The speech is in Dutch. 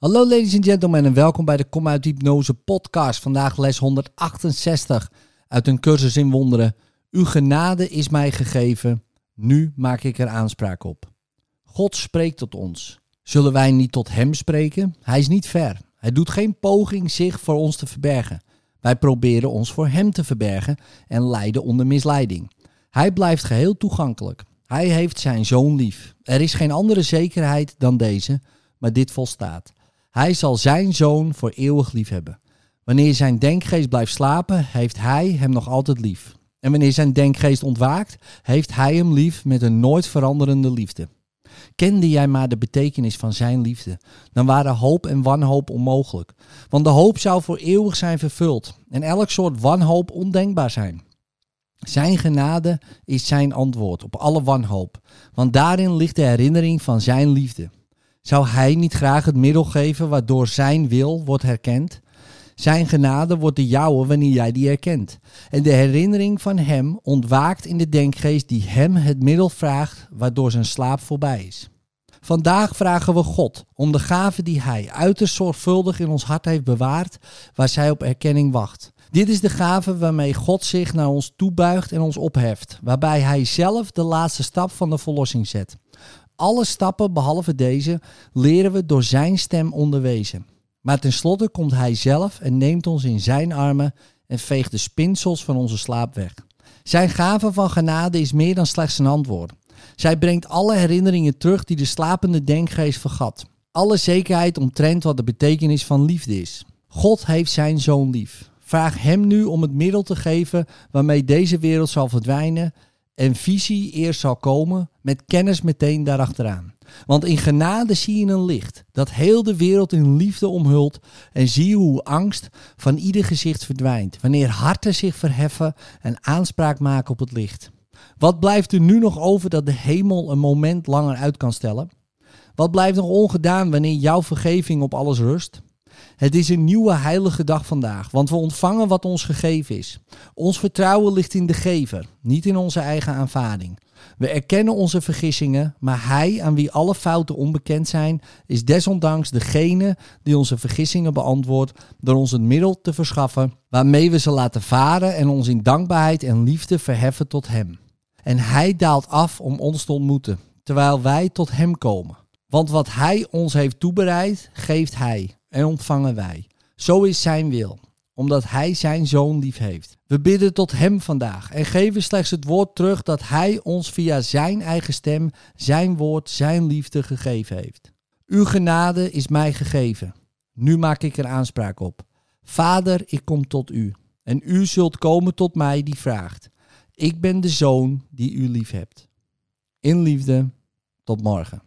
Hallo ladies and gentlemen en welkom bij de Kom uit Hypnose podcast. Vandaag les 168 uit een cursus in wonderen. Uw genade is mij gegeven, nu maak ik er aanspraak op. God spreekt tot ons. Zullen wij niet tot Hem spreken? Hij is niet ver. Hij doet geen poging zich voor ons te verbergen. Wij proberen ons voor Hem te verbergen en lijden onder misleiding. Hij blijft geheel toegankelijk. Hij heeft zijn zoon lief. Er is geen andere zekerheid dan deze, maar dit volstaat. Hij zal zijn zoon voor eeuwig lief hebben. Wanneer zijn denkgeest blijft slapen, heeft hij hem nog altijd lief. En wanneer zijn denkgeest ontwaakt, heeft hij hem lief met een nooit veranderende liefde. Kende jij maar de betekenis van zijn liefde, dan waren hoop en wanhoop onmogelijk. Want de hoop zou voor eeuwig zijn vervuld en elk soort wanhoop ondenkbaar zijn. Zijn genade is zijn antwoord op alle wanhoop, want daarin ligt de herinnering van zijn liefde. Zou hij niet graag het middel geven waardoor zijn wil wordt herkend? Zijn genade wordt de jouwe wanneer jij die herkent. En de herinnering van hem ontwaakt in de denkgeest die hem het middel vraagt waardoor zijn slaap voorbij is. Vandaag vragen we God om de gave die hij uiterst zorgvuldig in ons hart heeft bewaard, waar zij op erkenning wacht. Dit is de gave waarmee God zich naar ons toebuigt en ons opheft, waarbij hij zelf de laatste stap van de verlossing zet. Alle stappen behalve deze leren we door zijn stem onderwezen. Maar tenslotte komt hij zelf en neemt ons in zijn armen en veegt de spinsels van onze slaap weg. Zijn gave van genade is meer dan slechts een antwoord. Zij brengt alle herinneringen terug die de slapende denkgeest vergat. Alle zekerheid omtrent wat de betekenis van liefde is. God heeft zijn zoon lief. Vraag hem nu om het middel te geven waarmee deze wereld zal verdwijnen en visie eerst zal komen, met kennis meteen daarachteraan. Want in genade zie je een licht dat heel de wereld in liefde omhult en zie je hoe angst van ieder gezicht verdwijnt, wanneer harten zich verheffen en aanspraak maken op het licht. Wat blijft er nu nog over dat de hemel een moment langer uit kan stellen? Wat blijft nog ongedaan wanneer jouw vergeving op alles rust? Het is een nieuwe heilige dag vandaag, want we ontvangen wat ons gegeven is. Ons vertrouwen ligt in de gever, niet in onze eigen aanvaarding. We erkennen onze vergissingen, maar Hij, aan wie alle fouten onbekend zijn, is desondanks degene die onze vergissingen beantwoordt door ons een middel te verschaffen waarmee we ze laten varen en ons in dankbaarheid en liefde verheffen tot Hem. En Hij daalt af om ons te ontmoeten, terwijl wij tot Hem komen. Want wat Hij ons heeft toebereid, geeft Hij en ontvangen wij. Zo is Zijn wil omdat Hij Zijn Zoon lief heeft. We bidden tot Hem vandaag en geven slechts het woord terug dat Hij ons via Zijn eigen stem, Zijn woord, Zijn liefde gegeven heeft. Uw genade is mij gegeven. Nu maak ik er aanspraak op. Vader, ik kom tot U. En U zult komen tot mij die vraagt. Ik ben de zoon die U lief hebt. In liefde, tot morgen.